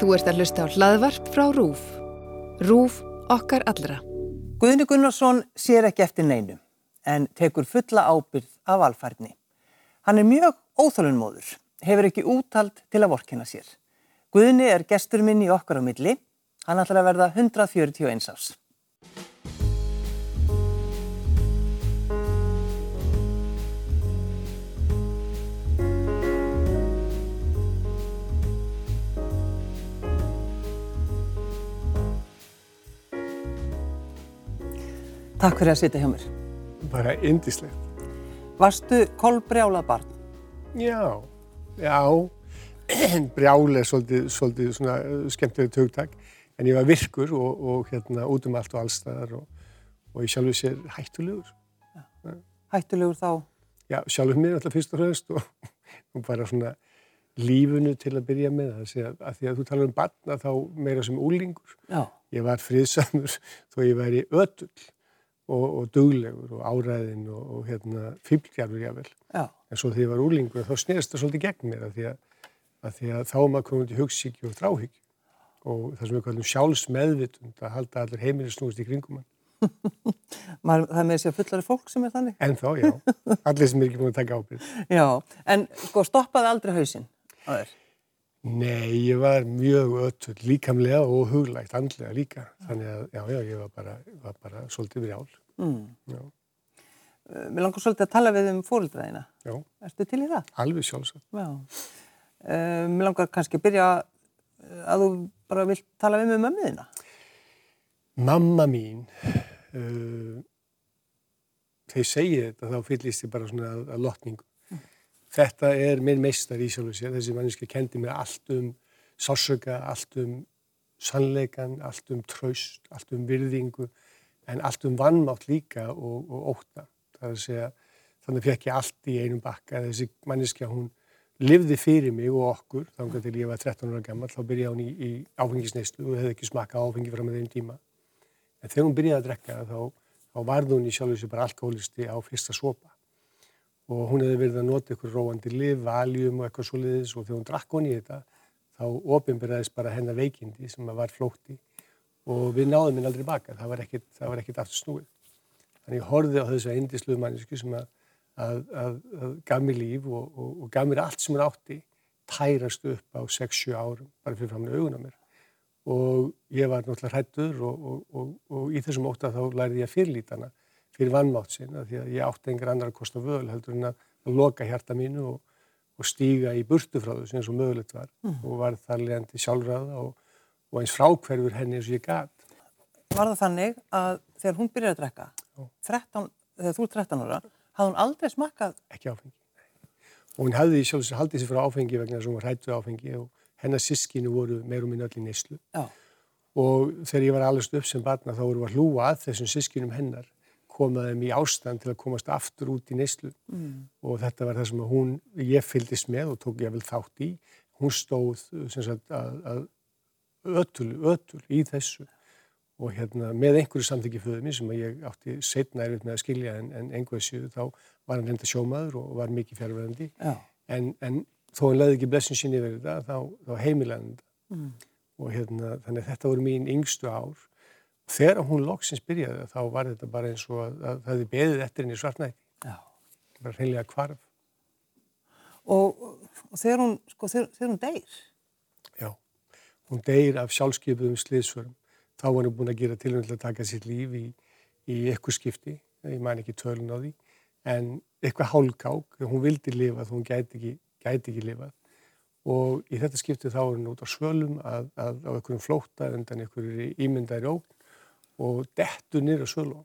Þú ert að hlusta á hlaðvarp frá RÚF. RÚF okkar allra. Guðni Gunnarsson sér ekki eftir neinu en tekur fulla ábyrð af alfærni. Hann er mjög óþólunmóður, hefur ekki úttald til að vorkina sér. Guðni er gestur minn í okkar á milli, hann ætlar að verða 141 árs. Takk fyrir að sitja hjá mér. Bara indislegt. Varstu kolbrjála barn? Já, já, brjál er svolítið, svolítið svona uh, skemmtilega tögtak, en ég var virkur og, og hérna út um allt og allstaðar og, og ég sjálfur sér hættulegur. Já. Hættulegur þá? Já, sjálfur mér alltaf fyrst og höfst og, og bara svona lífunu til að byrja með það, að því að þú talar um barna þá meira sem úlingur. Já. Ég var friðsamur þó ég væri ötull og, og duglegur og áræðin og, og hérna fylgjarfur jável. Já. En svo þegar ég var úlingur þá snerist það svolítið gegn mér að því að, að, því að þá maður komið til hugssíki og þráhíki og það sem við kallum sjálfsmeðvitund að halda allir heimilið snúist í kringum hann. Maður, það með þessi fullari fólk sem er þannig? En þá, já. Allir sem er ekki búin að taka ábyrg. Já, en sko stoppaði aldrei hausinn á þér? Nei, ég var mjög öll líkamlega og huglægt andlega líka. Þannig að, já, já, ég var bara, var bara svolítið við ál. Mm. Uh, mér langar svolítið að tala við um fóröldraðina. Já. Erstu til í það? Alveg sjálfsagt. Já. Uh, mér langar kannski að byrja að þú bara vilt tala við með mömmuðina. Mamma mín, uh, þegar ég segi þetta þá fyllist ég bara svona að, að lotningu. Mm. Þetta er minn meistar í sjálfu sér, þessi manniski kendi mér allt um sásöka, allt um sannleikan, allt um traust, allt um virðingu, en allt um vannmátt líka og, og óta. Það er að segja, þannig fekk ég allt í einum bakka, þessi manniski að hún livði fyrir mig og okkur, þá til ég var 13 ára gammal, þá byrjaði hún í, í áfengisneislu og hefði ekki smakað áfengi fram með þeim tíma. En þegar hún byrjaði að drekka þá, þá varði hún í sjálf þessu bara alkoholisti á fyrsta sopa. Og hún hefði verið að nota ykkur róandi liv, valjum og eitthvað svoleiðis og þegar hún drakk hún í þetta þá ofinbyrjaðist bara hennar veikindi sem var flótti og við náðum henni aldrei baka, það var ekkit, það var ekkit aftur snúið. Þannig ég horfið á þessu eindisluðu mannesku sem að, að, að, að gaf mér líf og, og, og gaf mér allt sem hún átti, tærast upp á 6-7 árum, bara fyrir fram með augun á mér og ég var náttúrulega hrættur og, og, og, og í þessum óta þá lærði ég að fyrirlíta hana fyrir vannmátt sinna því að ég átti einhver annar að kosta völ heldur en að, loka hjarta mínu og stíga í burtu frá þessu eins og mögulegt var mm. og var þar leðandi sjálfræða og eins frákverfur henni eins og ég gæt. Var það þannig að þegar hún byrjaði að drekka, 13, þegar þú er 13 ára, hafði hún aldrei smakað? Ekki áfengi. Og hún hafði sjálfsög haldið sér frá áfengi vegna þess að hún var hrættu áfengi og hennar sískinu voru meirum minn öll í neyslu Já. og þegar ég var allast upp sem barna þá voru að hlúa að þessum sískinum hennar komaðum í ástand til að komast aftur út í neyslu mm. og þetta var það sem hún, ég fyldist með og tók ég vel þátt í hún stóð sagt, að, að ötul, ötul í þessu. Og hérna með einhverju samþyggi föðum sem ég átti setna erfitt með að skilja en, en einhverju þá var hann reynda sjómaður og var mikið fjárverðandi en, en þó hann leiði ekki blessin sín yfir þetta, þá, þá heimilaði þetta. Mm. og hérna, þannig að þetta voru mín yngstu ár. Þegar hún loksins byrjaði þá var þetta bara eins og að, að það hefði beðið eftir henni svartnætti. Bara hreinlega kvarf og, og þegar hún sko, þegar, þegar hún deyr hún deyr af sjálfskeipuðum sliðsvörum þá var hún búin að gera tilvæg til að taka sitt líf í, í eitthvað skipti. Ég mæn ekki tölun á því. En eitthvað hálkák, hún vildi lifa þá hún gæti ekki gæti ekki lifað. Og í þetta skiptið þá er hún út á svölum að, að á einhverjum flóta undan einhverju ímyndæri ógn og dettur nýra svölum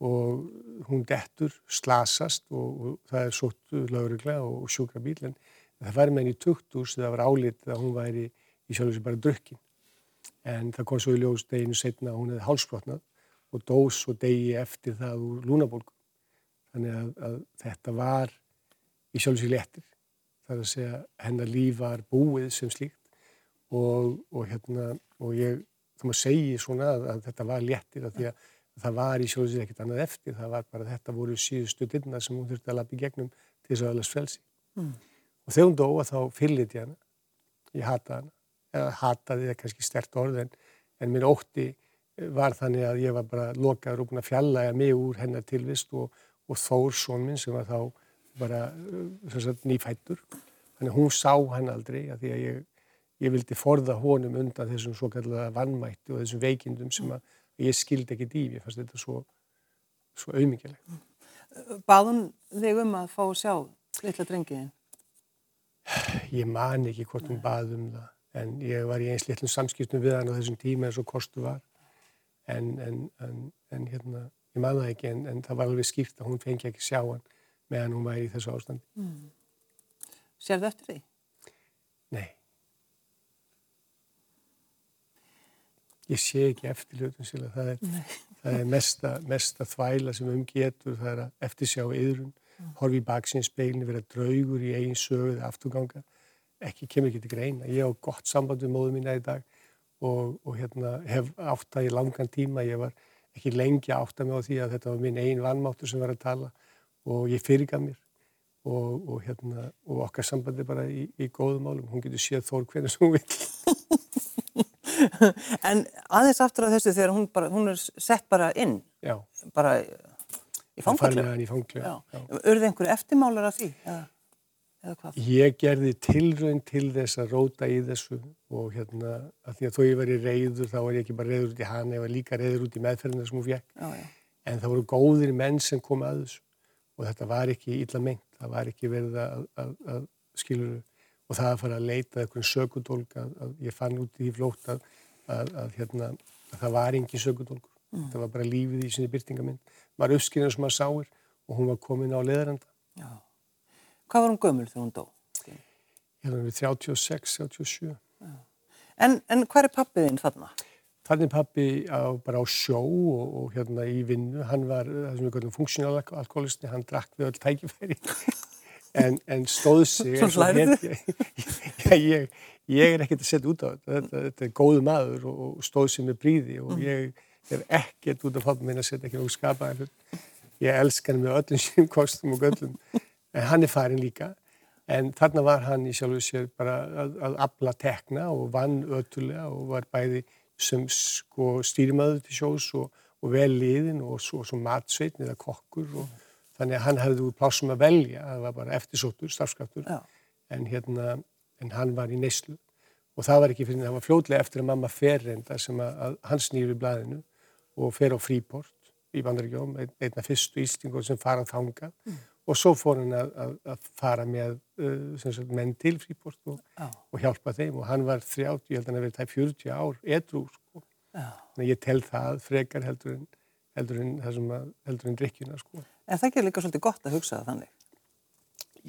og hún dettur, slasast og, og það er sóttu lauruglega og, og sjúkra bíl en það væri með henni í tukthús þegar það var álitið að hún væri í sjálf þessi bara drukkin. En það kom svo í ljós deginu setna að hún hefði hálsbrotnað og dós og degi eftir það úr lúnabólku þannig að, að þetta var í sjálf sér léttir. Það er að segja hennar líf var búið sem slíkt og, og hérna og ég þá maður segi svona að, að þetta var léttir að því að það var í sjálfsveit ekkert annað eftir, það var bara þetta voru síðustu dyrna sem hún þurfti að lappa í gegnum til þess að alveg svelsi mm. og þegar hún dóa þá fyllit ég hana. Ég hata hana eða hataði eða kannski stert orð en, en mér ótti var þannig að ég var bara lokaður og búin að fjallaja mig úr hennar tilvist og, og Þórsson minn sem var þá bara sagt, nýfættur. Þannig að hún sá hann aldrei að því að ég, ég vildi forða honum undan þessum svo kallega vannmætti og þessum veikindum sem að ég skildi ekki dýf. Ég fannst þetta svo, svo auðmikilegt. Baðun þig um að fá að sjá litla drengiðin? Ég man ekki hvort hún bað um það en ég var í eins litlum samskiptum við hann á þessum tíma eins og kostu var en, en, en, en hérna, ég man það ekki en það var alveg skýrt að hún fengi ekki sjá hann meðan hún væri í þessu ástandi. Mm. Það eftir því? Nei. Ég sé ekki eftir hlutum síðan. Það er, það er mesta, mesta þvæla sem umgetur, það er að eftirsjá yðrun, mm. horfi í baksinspeilinu, vera draugur í eigin sögu eða afturganga. Ekki, kemur ekki til greina. Ég á gott samband við móðu mína í dag og, og hérna, hef átt það í langan tíma. Ég var ekki lengi átt að með á því að þetta var minn einn vannmáttur sem var að tala og ég fyrirgaf mér og, og, hérna, og okkar sambandi bara í, í góðum málum. Hún getur séð þór hvernig sem hún vil. en aðeins aftur á þessu þegar hún, bara, hún er sett bara inn, Já. bara í fangaklu. Í fangaklu, já. já. Urði einhverju eftirmálar af því? Eða, eða hvað? Ég gerði tilrönd til þess að róta í þessu og hérna, að því að þó ég var í reyður, þá var ég ekki bara reyður út í hana, ég var líka reyður út í meðferðina sem hún fekk. En það voru góðir menn sem kom að þessu og þetta var ekki illa meint, það var ekki verið að, að, að skiluru og það að fara að leita eitthvað sökudólk að, að ég fann út í flótt að, hérna, að það var engin sökudólkur, mm. það var bara lífið í sinni byrtingamind, var uppskynjað sem maður sáir og hún var komin á leðranda. Já. Hvað var hún gömul þegar hún dó? Ég var við 36, 37. En, en hvað er pappiðinn þarna? Þannig pappi á, bara á sjó og, og hérna í vinnu, hann var það sem við kallum funksjónal alkoholisti, hann drakk við öll tækifæri en, en stóð sig Svo hlærið ég, ég er ekkert að setja út á þetta þetta, þetta er góðu maður og, og stóð sig með bríði og mm. ég er ekkert út af fólk minn að setja ekki nokkuð skapaðan ég elskar hann með öllum sínum kostum og göllum en hann er farin líka. En þarna var hann í sjálfu sér bara að, að abla tekna og vann ötulega og var bæði sem sko stýrimaður til sjós og, og vel liðin og svo, svo matsveitn eða kokkur og Þannig að hann hefði úr plásum að velja, það var bara eftirsóttur, starfskraftur, en, hérna, en hann var í neyslu. Og það var ekki fyrir, það var fljóðlega eftir að mamma fer reynda sem að, að hann snýður í blæðinu og fer á fríport í Bandaríkjóm, einna fyrstu ístingur sem farað þanga mm. Og svo fór hann að, að, að fara með uh, sagt, menn til fríport og, og hjálpa þeim og hann var 30, ég held að hann verið tæp 40 ár, edru, sko. Þannig að ég tel það frekar heldur en, heldur en, heldur en drikkjuna, sko. En það ekki líka svolítið gott að hugsa það þannig?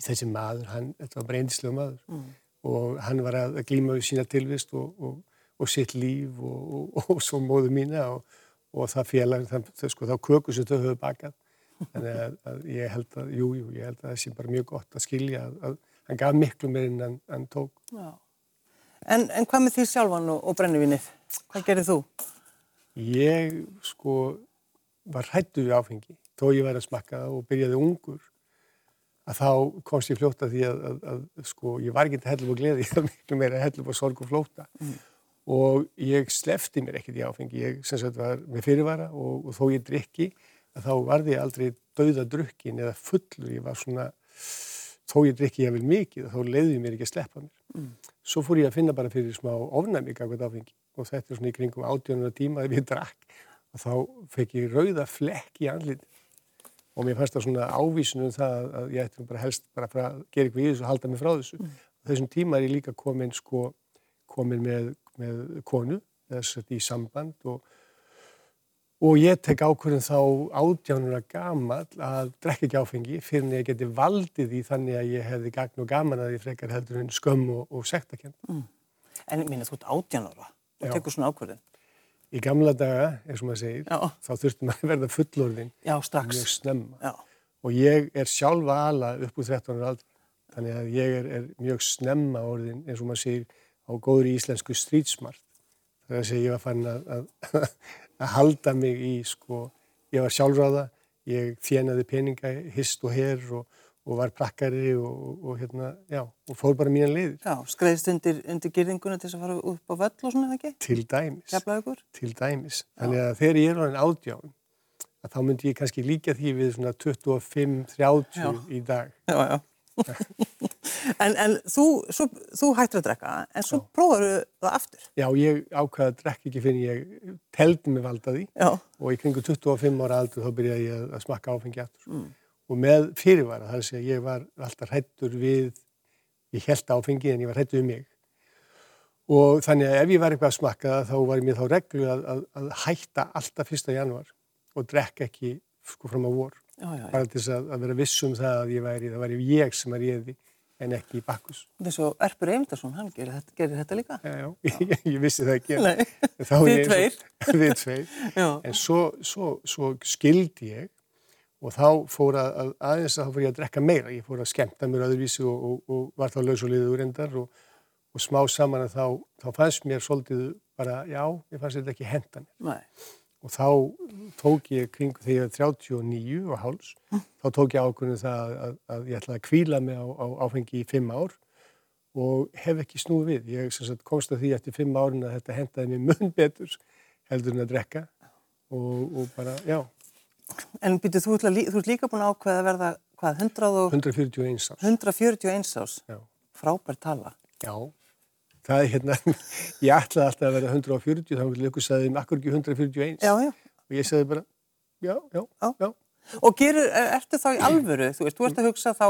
Þessi maður, hann, þetta var bara eindislega maður mm. og hann var að glíma við sína tilvist og, og, og sitt líf og, og svo móðu mína og það félag, það, sko, þá köku sem þau höfðu bakað. Þannig að, að ég held að, jú, jú, ég held að það sé bara mjög gott að skilja að, að hann gaf miklu meir en hann tók. En, en hvað með því sjálfan og brennivinnið? Hvað gerir þú? Ég, sko, var hættu við áfengi þó ég væri að smakka og byrjaði ungur að þá komst ég fljóta því að, að, að sko ég var ekki til hellum og gleði, ég var miklu meira hellum og sorg og flóta mm. og ég slefti mér ekkert í áfengi, ég sem sagt var með fyrirvara og, og þó ég drikki að þá varði ég aldrei dauða drukkin eða fullur, ég var svona þó ég drikki ég vel mikið, þá leiði mér ekki að sleppa mér. Mm. Svo fór ég að finna bara fyrir smá ofnæmi gangað áfengi og þetta er svona í kringum átjónuna tíma þegar ég drakk og þá fekk ég rauða flekk í andliti og mér fannst það svona ávísunum það að ég ætti bara helst bara að gera eitthvað í þessu og halda mig frá þessu. Mm. Þessum tíma er ég líka komin, sko, komin með, með konu, þess að í samband og, og ég tek ákvörðin þá ádjánuna gamal að drekka ekki áfengi fyrir en ég geti valdið því þannig að ég hefði gagn og gaman að ég frekar heldur en skömm og, og sektakent. Mm. En minna þú ert ádjánara og tekur svona ákvörðin. Í gamla daga, eins og maður segir, Já. þá þurftum maður að verða fullorðin Já, mjög snemma. Já. Og ég er sjálfa ala upp úr 13 ára aldrei. Þannig að ég er, er mjög snemma orðin, eins og maður segir, á góðri íslensku strítsmart. Það er að segja, ég var fann að, að, að halda mig í, sko, ég var sjálfráða, ég þjenaði peninga, hist og herr og, og var prakkari og, og hérna, já, og fór bara mínan leiðir. Já, skreiðist undir, undir gyrðinguna til þess að fara upp á völl og svona eða ekki? Til dæmis. Keflaðugur? Til dæmis. Þannig að þegar ég er orðin átján, að þá myndi ég kannski líka því við svona 25-30 í dag. Já, já. en, en þú, svo, þú hættir að drekka, en svo prófaðu það aftur? Já, ég ákvaði að drekka ekki fyrir ég teldi mig valdaði og í kringu 25 ára aldur þá byrjaði ég að smakka áfengi aftur. Mm og með fyrirvara þar að ég var alltaf hrættur við, ég held áfengi en ég var hrættur við mig og þannig að ef ég var eitthvað að smakka þá var mér þá reglu að, að, að hætta alltaf 1. januar og drekka ekki sko fram á vor já, já, já. bara til þess að, að vera vissum það að ég væri, það væri ég sem er ég en ekki í bakkus. Er svo Erpur Eymdarsson, hann gerir þetta, gerir þetta líka? Já, já, ég, ég vissi það ekki. Nei, við tveir. Við tveir, en svo, svo, svo skildi ég og þá fór að aðeins að þá fór ég að drekka meira, ég fór að skemta mér öðruvísi og, og, og var þá laus og liður endar og, og smá saman að þá, þá fannst mér svolítið bara, já, ég fannst þetta ekki henda mér. Nei. Og þá tók ég kring ég var 39 og háls, þá tók ég ákvörðinu það að, að ég ætlaði að kvíla mig á, á áfengi í fimm ár og hef ekki snúið við. Ég sagt, komst að því eftir fimm árin að þetta hendaði mér mun betur heldur en að drekka og, og bara, já. En byrju, þú, þú ert líka búin að ákveða að verða, hvað, 100 og... 141 ás. 141 ás. Já. Frábær tala. Já. Það er hérna, ég ætlaði alltaf að verða 140, þá vil ykkur sagði, akkur ekki 141. Já, já. Og ég sagði bara, já, já, já. já. Og gerur, ertu þá í alvöru? Þú veist, þú ert að hugsa þá,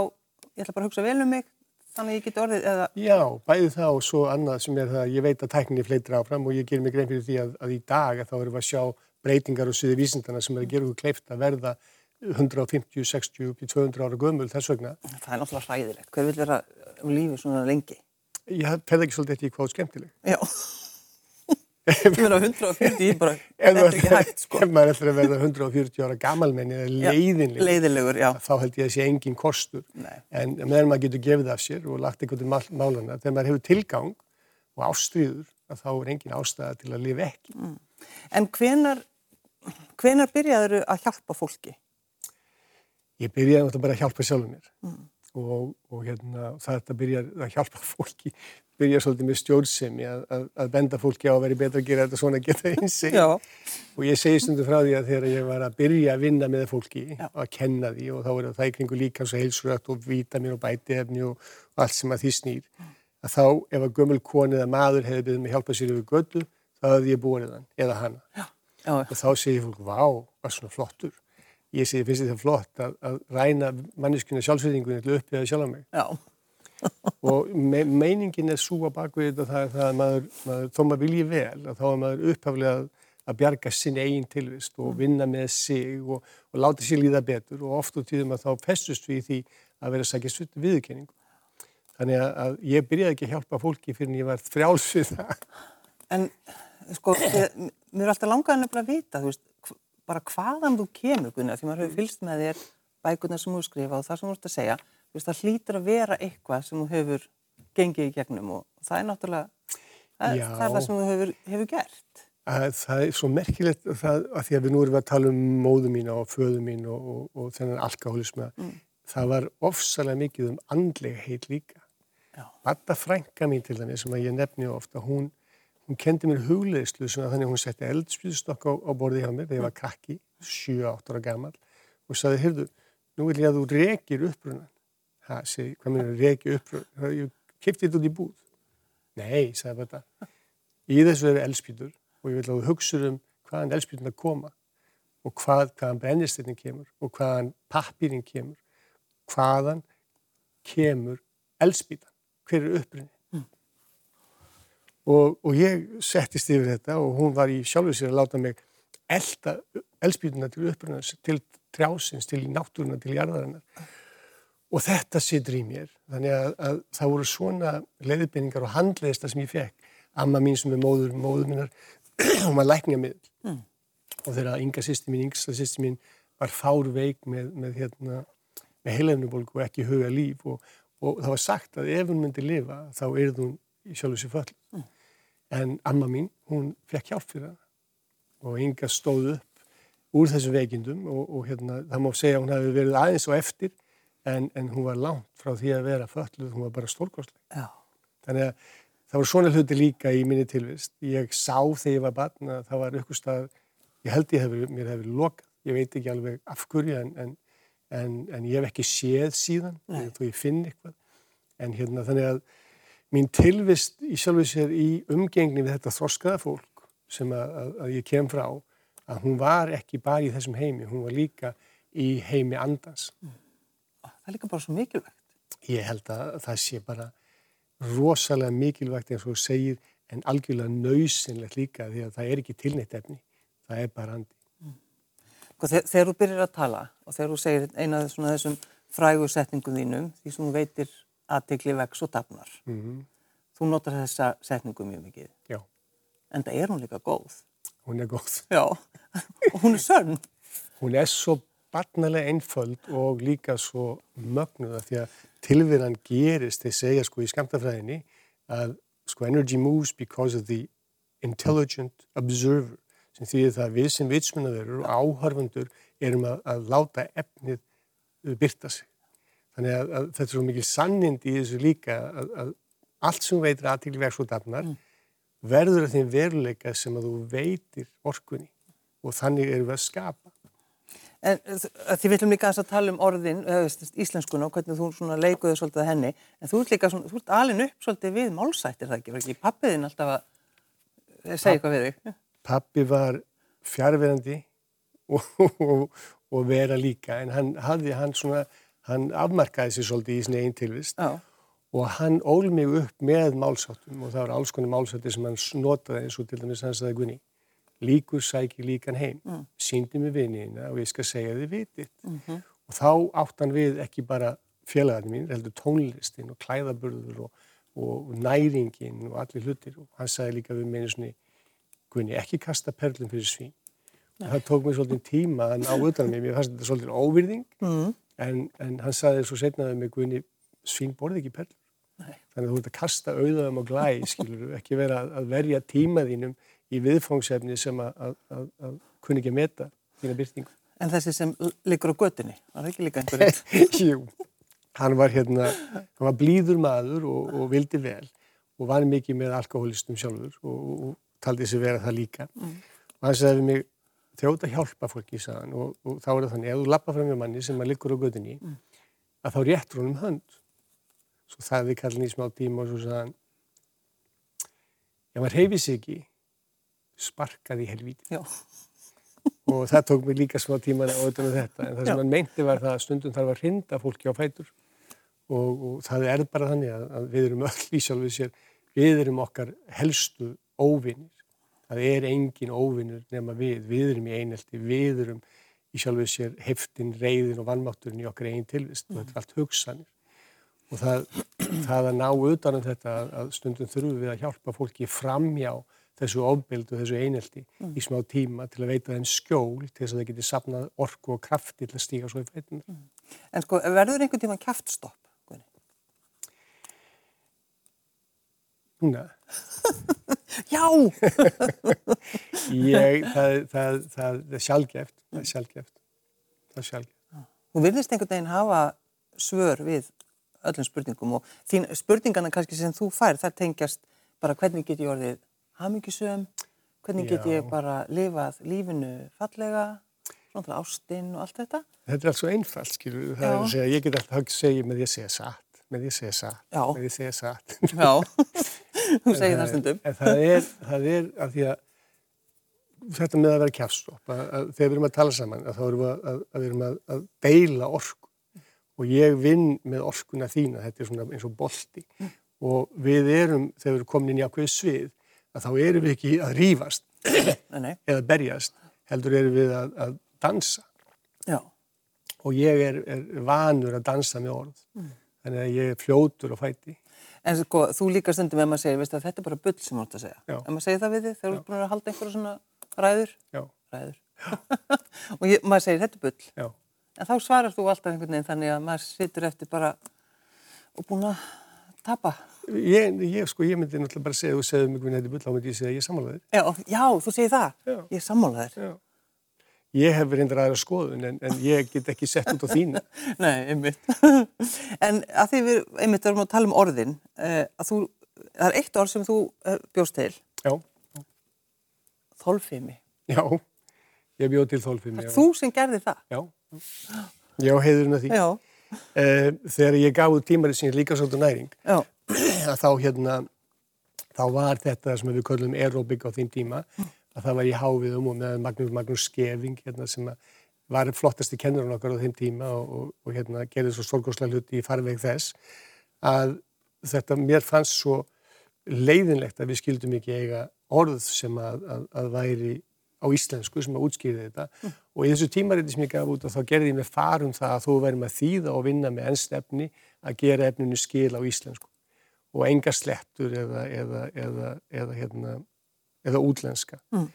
ég ætla bara að hugsa vel um mig, þannig að ég get orðið eða... Já, bæði það og svo annað sem er það, ég veit að tækninni fleitir áfram og ég ger mig grein fyrir því að, að í dag að þá erum við að sjá breytingar á sviði vísindana sem er að gera okkur kleift að verða 150, 60, 200 ára gömul þess vegna. Það er náttúrulega hræðilegt. Hver vil vera um lífi svona lengi? Ég ferði ekki svolítið eftir hvað skemmtileg. Já. Ég meina 140, ég bara, þetta er ekki hægt sko. Ef maður ætlar að verða 140 ára gamalmenni eða leiðinlegur, leiðinlegur þá held ég að sé engin kostur. Nei. En meðan maður getur gefið af sér og lagt einhvern veginn málana, þegar maður hefur tilgang og ástriður, þá er engin ástæða til að lifa ekki. Mm. En hvenar hvenar byrjaður að hjálpa fólki? Ég byrjaði bara að hjálpa sjálfur mér mm. Og, og hérna, það byrjaði að hjálpa fólki byrjaði svolítið með stjórnsemi að, að, að benda fólki á að vera betra að gera þetta svona geta einsig og ég segi stundu frá því að þegar ég var að byrja að vinna með fólki Já. að kenna því og þá er það í kringu líkans og heilsurætt og vítamin og bætefni og, allt sem að því snýr að þá ef að gömul koni eða maður hefði byrjað með hjálpa sér yfir göldu þá hefði ég búið hann eða hana Já. Já. og þá segir fólk, vá, hvað svona flottur ég segi, finnst þetta flott að, að ræna manneskuna sjálfsveitingunni til uppið að sjálfa mig. Og me meiningin er að bakvið þetta það er það að maður, maður þó maður vilji vel að þá er maður upphaflega að, að bjarga sinn eigin tilvist og vinna með sig og, og láta sér líða betur. Og oft úr tíðum að þá festust við því að vera að sækja sutt viðkenningu þannig að, að ég byrjaði ekki að hjálpa fólki fyrir en ég var frjálsvið það. En sko, mér er alltaf langaðan að vita, þú veist, bara hvaðan þú kemur, Gunnar, því maður hefur fylst með þér bækurna sem þú skrifa og það sem þú ert að segja, veist, það hlýtur að vera eitthvað sem þú hefur gengið í gegnum og það er náttúrulega, það, það er það sem þú hefur, hefur gert. Að, það er svo merkilegt það, að því að við nú erum að tala um móðu mín og föðu mín og, og, og þennan alkoholisma, mm. það var ofsalega mikið um andlega heit líka. Batta frænka mín til dæmi sem að ég nefni ofta, hún hún kendi mér hugleðslu þannig að hún setti eldspýðstokk á, á borði hjá mér þegar ég var krakki, 7-8 ára gammal og saði, heyrðu, nú vil ég að þú rekir uppbrunnan. Það segi, hvað mér er rekið uppbrunnan? Ég kipti þetta út í búð. Nei, sagði þetta. Í þessu eru eldspýður og ég vil að þú hugsa um hvaðan eldspýðuna koma og hvað, hvaðan brennistinni kemur og hvaðan pappirinn kemur, hvaðan kemur eldspýðan, hver er uppbrunni? Og, og ég settist yfir þetta og hún var í sjálfu sér að láta mig elda elspýtuna til uppröðunars, til trjásins, til náttúruna, til jarðarinnar. Og þetta sittur í mér. Þannig að, að það voru svona leiðbynningar og handleista sem ég fekk amma mín sem er móður, móður minnar og maður læknja miðl mm. og þegar ynga sýsti mín, yngsta sýsti mín var fár veik með, með, hérna, með heilefnubólku og ekki huga líf og, og það var sagt að ef hún myndi lifa þá er hún í sjálfu sér föll. Mm. En amma mín, hún fekk hjálp fyrir það og Inga stóð upp úr þessum veikindum og, og hérna, það má segja að hún hefði verið aðeins og eftir en, en hún var langt frá því að vera fölluð, hún var bara stórkostleg. Já. Þannig að það voru svona hluti líka í minni tilvist. Ég sá þegar ég var barn að það var ykkur stað, ég held ég hef, mér hefur lokað, ég veit ekki alveg af hverju en, en, en, en ég hef ekki séð síðan, þó ég finn eitthvað. En hérna þannig að mín tilvist í sjálfu sér í umgengni við þetta þroskaða fólk sem að, að, að ég kem frá, að hún var ekki bara í þessum heimi, hún var líka í heimi andans. Það er líka bara svo mikilvægt. Ég held að það sé bara rosalega mikilvægt eins og þú segir en algjörlega nöysinlegt líka því að það er ekki tilneitt efni, það er bara andi. Sko, þegar, þegar þú byrjar að tala og þegar þú segir eina af þessum frægu setningum þínum, því sem þú veitir aðtegli vex og dafnar, Mm -hmm. þú notar þessa setningu mjög mikið. Já, En það er hún líka góð. hún er góð. Já, og hún er sönn. Hún er svo barnalega einföld og líka svo mögnuða því að tilviran gerist, þeir segja sko í skamtafræðinni að sko energy moves because of the intelligent observer sem það að við sem vitsmunnaverur og áhörfundur erum að, að láta efnið byrta sig. Þannig að, að þetta er svo mikil sannind í þessu líka að, að allt sem veitir aðtíkli vex og dafnar mm. verður að þeim veruleika sem að þú veitir orkunni og þannig erum við að skapa. En því við ætlum líka að tala um orðin, íslenskuna og hvernig þú leikuðu svolítið að henni, en þú ert líka svona, þú ert alin upp svolítið við málsættir það ekki, var ekki pappiðin alltaf að segja eitthvað við þig? Pappi var fjárverandi og, og, og vera líka, en hann hafði, hann svona, hann afmarkaði sér svolítið í sinni einn tilvist Já. og hann ól mig upp með málsáttum og það var alls konar málsáttir sem hann notaði eins og til dæmis hans aða Gunni. Líkur sækir líkan heim, mm. síndi mig vinina og ég skal segja þið vitið. Mm -hmm. Og þá átt hann við ekki bara félagarnir mín, heldur tónlistin og klæðaburður og, og næringin og allir hlutir. Og hann sagði líka við meina svona, Gunni, ekki kasta perlum fyrir svín. Og það tók mér svolítið tíma að ná utan mér, mér fannst þetta svolítið óvirðing, mm. En, en hann sagði svo setnaði með Gunni, svín borði ekki perlur. Nei. Þannig að þú ert að kasta auðaðum og glæ, skilur, ekki vera að verja tíma þínum í viðfóngsefni sem að, að, að, að kunni ekki að meta þína byrtingu. En þessi sem liggur á göttinni, var það ekki líka einhverjum? Jú, hann var hérna, hann var blíður maður og, og vildi vel og var mikið með alkoholistum sjálfur og, og taldi þessi vera það líka. Mm. Og hann sagði við mig, þjóta hjálpa fólki, sagði hann, og, og þá er það þannig, ef þú lappa fram með manni sem að liggur á göttinni, mm. að þá réttur hann um hönd. Svo það við kallin í smá tíma og svo hann, ef maður reyfi sig ekki, sparkaði í helvíti. Já. og það tók mig líka smá tíma að auðvitað þetta, en það sem Já. hann meinti var það að stundum þarf að hrinda fólki á fætur og, og það er bara þannig að, að við erum öll í sjálfið sér, við erum okkar helstu óvinnir. Það er engin óvinnur nema við, við erum í einelti, við erum í sjálfið sér heftin, reyðin og vannmátturinn í okkar einn tilvist og þetta er allt hugsanir. Og það, það að ná utanum þetta að stundum þurfum við að hjálpa fólki framjá þessu ofbild og þessu einelti mm. í smá tíma til að veita þeim skjól til þess að það geti sapnað orku og krafti til að stíga svo í fætunar. Mm. En sko, verður einhvern tíma kæftstopp? Núna? Já! Ég, það, það, það er sjálfgeft, það er sjálfgeft, það er sjálfgeft. Þú virðist einhvern veginn hafa svör við öllum spurningum og þín, spurningana kannski sem þú fær, það tengjast bara hvernig get ég orðið hamingisum, hvernig get ég bara lifað lífinu fallega, svona ástinn og allt þetta. Þetta er alls svo einfalt, skilur, það Já. er að segja, ég get alltaf að segja með því að segja satt, með því að segja satt, Já. með því að segja satt. Já, þú segir það stundum. En það er, það er að því að þetta með að vera kjafstopp, þegar við erum að tala saman, að þá erum við að, að, erum að deila orku og ég vinn með orkuna þína, þetta er svona eins og bolti og við erum, þegar við erum komin inn í ákveð svið, að þá erum við ekki að rýfast eða berjast, heldur erum við að, að dansa. Já. Og ég er, er vanur að dansa með orð, mm. þannig að ég er fljótur og fæti. En sko, þú líka stundum ef maður segir, veist að þetta er bara bull sem þú ert að segja. Já. Ef maður segir það við þig, þegar þú ert búin að halda einhverja svona ræður. Já. Ræður. og ég, maður segir, þetta er bull. Já. En þá svarar þú alltaf einhvern veginn þannig að maður situr eftir bara og búin að tapa. Ég, ég, sko, ég myndi náttúrulega bara segja, þú segðu mig hvernig þetta er bull, þá myndi ég segja ég er sammálaður. Já, já, þú segir það. Já. Ég er sammálaður. Já. Ég hef reyndar aðra skoðun en, en ég get ekki sett út á þínu. Nei, einmitt. en að því við einmitt erum að tala um orðin, uh, að þú, það er eitt orð sem þú uh, bjóst til. Já. Þolfimi. Já, ég bjóð til þolfimi. Þú sem gerði það? Já, já heiðurinn að því. Já. Uh, þegar ég gaf út tímarið sem ég líka svolítið næring, þá hérna, þá var þetta sem við köllum aeróbik á þeim tíma, að það var í háviðum og með Magnús, Magnús Skeving hérna, sem var flottasti kennurinn okkar á þeim tíma og, og, og hérna, gerði svo stórgóðslega hluti í farveg þess að þetta mér fannst svo leiðinlegt að við skildum ekki eiga orð sem að, að, að væri á íslensku sem að útskýði þetta mm. og í þessu tímariti sem ég gaf út og þá gerði ég með farum það að þú verðum að þýða og vinna með ennstefni að gera efninu skil á íslensku og enga slettur eða, eða, eða, eða hérna eða útlenska mm.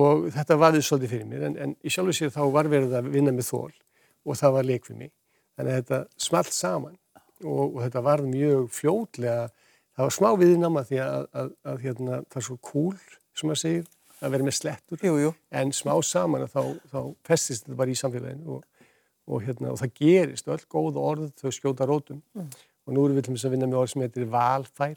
og þetta vaðið svolítið fyrir mér en, en í sjálf og sér þá var verið að vinna með þól og það var leik fyrir mig þannig að þetta smalt saman og, og þetta var mjög fljótlega það var smá viðnáma því að, að, að hérna, það er svo cool sem maður segir að vera með slettur jú, jú. en smá saman þá, þá festist þetta bara í samfélaginu og, og, hérna, og það gerist öll góð orð þau skjóta rótum mm. og nú erum við til að vinna með orð sem heitir valfær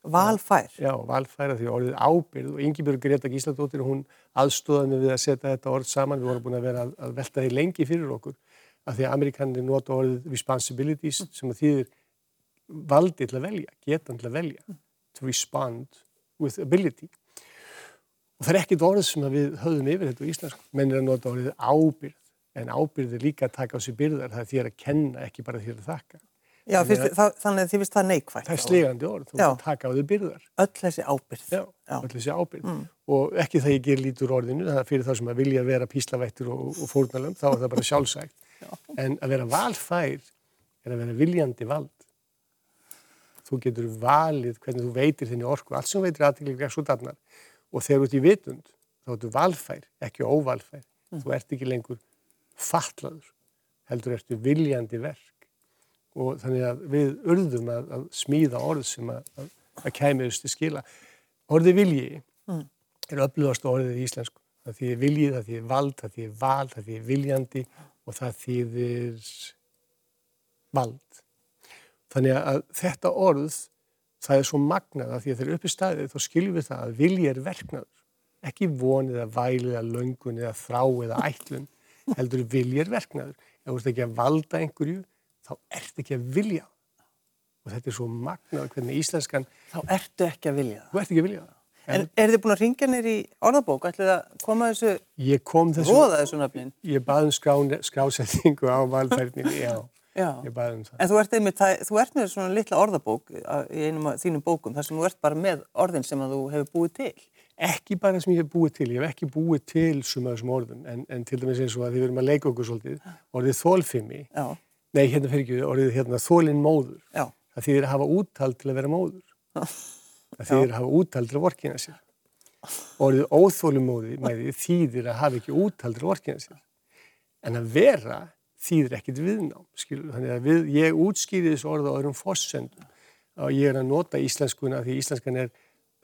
Valfær? Já, valfæra því orðið ábyrð og Yngibjörg Greta Gísladóttir hún aðstóðaði mig við að setja þetta orð saman. Við vorum búin að vera að, að velta því lengi fyrir okkur að því að amerikanir nota orðið responsibilities mm. sem að þýðir valdi til að velja, getan til að velja to respond with ability. Og það er ekkit orð sem við höfðum yfir þetta í Íslands menn er að nota orðið ábyrð en ábyrð er líka að taka á sig byrðar. Það er því að kenna, ekki bara því að þakka Já, fyrst, það, þannig að þið finnst það neikvægt. Það er slegandi orð, þú mátt taka á þau byrðar. Öll þessi ábyrð. Já, Já. öll þessi ábyrð. Mm. Og ekki það ég ger lítur orðinu, það er fyrir það sem að vilja vera píslavættur og, og fórnalöfn, þá er það bara sjálfsægt. en að vera valfær er að vera viljandi vald. Þú getur valið hvernig þú veitir þinni orku, allt sem veitir aðtæklega svo darnar. Og þegar þú ert í vitund, þá ertu valfær, ekki óvalfær. Mm. Þú ert ekki lengur fatlaður, heldur ertu viljandi verk og þannig að við urðum að, að smíða orð sem að, að, að kæmiðust til skila. Orði vilji mm. er öflugast orðið í íslensku. Það þýðir viljið, það þýðir vald, það þýðir val, það þýðir viljandi og það þýðir vald. Þannig að þetta orð, það er svo magnað að því að þeir eru uppi staðið þá skiljum við það að vilji er verknaður. Ekki vonið eða vælið eða löngun eða þrá eða ætlun heldur vilji er verknaður. Ef þú ert ekki að valda einhverju þá ert ekki að vilja og þetta er svo magnað hvernig íslenskan þá ertu ekki að vilja ekki að vilja en, en er þið búin að ringja í orðabók? Ætlið að koma þessu ég kom þessu nafnin ég baði um skrásetningu á valfærningu já, já. ég baði um það. En þú ert, með, þú ert með svona litla orðabók í einum af þínum bókum þar sem þú ert bara með orðin sem þú hefur búið til. Ekki bara sem ég hef búið til, ég hef ekki búið til suma þessum orðum, en, en til dæmis eins og að þið verum að leika okkur svolítið, orðið þólfimi Já. Nei, hérna fyrir ekki, orðið hérna þólinn móður. Já. Það þýðir að hafa úttald til að vera móður. Það þýðir að hafa úttald til að vorkina sér. Orðið óþólinn móði þýðir að hafa ekki úttald til að vorkina sér. En að vera þýðir ekkit viðnám, skilur. Þannig að við, ég útskýri þessu orða á öðrum fossendum og ég er að nota íslenskuna því íslenskan er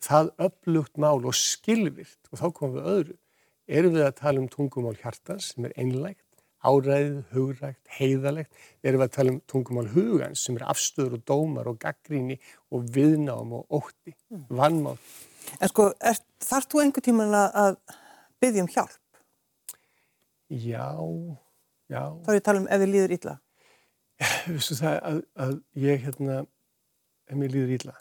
það upplugt mál og skilvirt og þá komum við öðru. Erum við að tala um tungumál hjartans sem er einlægt áræðið, hugrægt, heiðalegt. Við erum að tala um tungumál hugans sem er afstöður og dómar og gaggríni og viðnám og ótti, mm. vannmál. En sko, er, þarf þú einhver tíman að byggja um hjálp? Já, já. Þá er ég að tala um ef þið líður illa. Já, vissu það að, að ég, hérna, ef mér líður illa.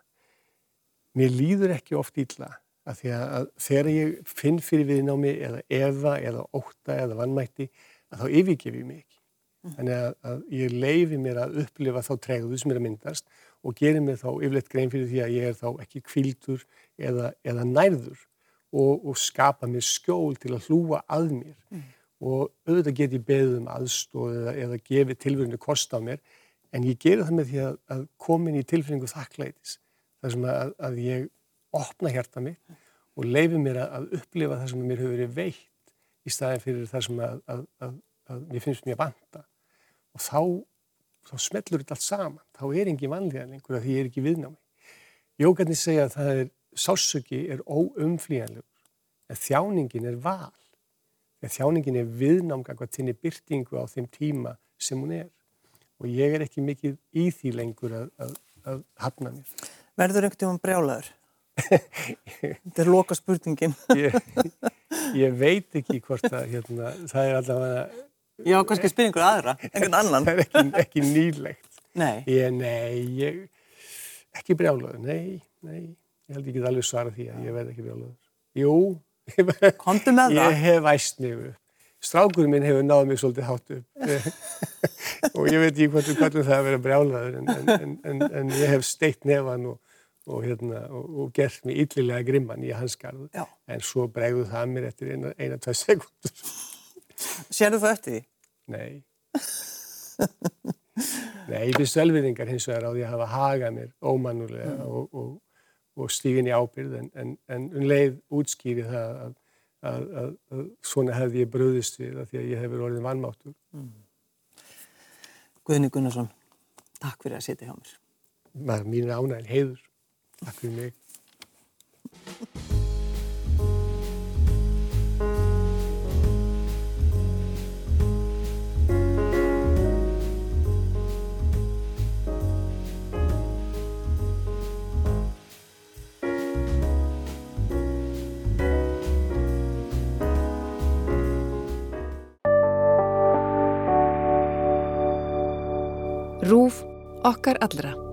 Mér líður ekki oft illa að því að þegar ég finn fyrir viðnámi eða efa eða ótta eða vannmætti að þá yfirgef ég mig ekki. Þannig að, að ég leifi mér að upplifa þá tregðu sem er að myndast og gerir mér þá yfirleitt grein fyrir því að ég er þá ekki kvildur eða, eða nærður og, og skapa mér skjól til að hlúa að mér. Mm. Og auðvitað get ég beðið um aðstóð eða, eða gefið tilverinu kost á mér en ég gerir það með því að, að komin í tilfinningu þakklætis. Það sem að, að ég opna hjarta mig og leifi mér að upplifa það sem mér hefur verið veitt í staðin fyrir það sem að, að, að, að mér finnst mér vanta og þá, þá smellur þetta allt saman, þá er engin vanlíðan lengur að því ég er ekki viðnámi. Jókarnir segja að það er sásöki er óumflíjanlegur en þjáningin er val. þjáningin er viðnámga hvað þinni byrtingu á þeim tíma sem hún er og ég er ekki mikið í því lengur að, að, að hafna mér. Verður einhvern veginn brjálaður? Þetta er loka spurningin. Ég, ég veit ekki hvort að hérna, það er allavega... Já, kannski spyrir einhver aðra, einhvern annan. Það er ekki, ekki nýlegt. Nei. Ég, nei, ég, ekki brjálaður, nei, nei. Ég held ekki alveg svara því að ég verð ekki brjálaður. Jú. Komdu með það. Ég hef æst upp. Strákurinn minn hefur náð mig svolítið hátt upp og ég veit ekki kallum það að vera brjálaður en, en, en, en ég hef steitt nefan og, og, hérna, og, og gert mig yllilega grimman í hans garðu en svo bregðu það mér eftir eina, eina tvað sekundur. Sér þú það eftir því? Nei. Nei, ég finnst velviðingar hins vegar á því að hafa hagað mér ómannulega mm. og stígin í ábyrð en um leið útskýri það að að, að, að svona hefði ég bröðist við því að ég hefur orðin vannmáttur. Mm. Guðni Gunnarsson, takk fyrir að setja hjá mér. Maður mín er ánægin heiður. Takk fyrir mig. Okkar allra.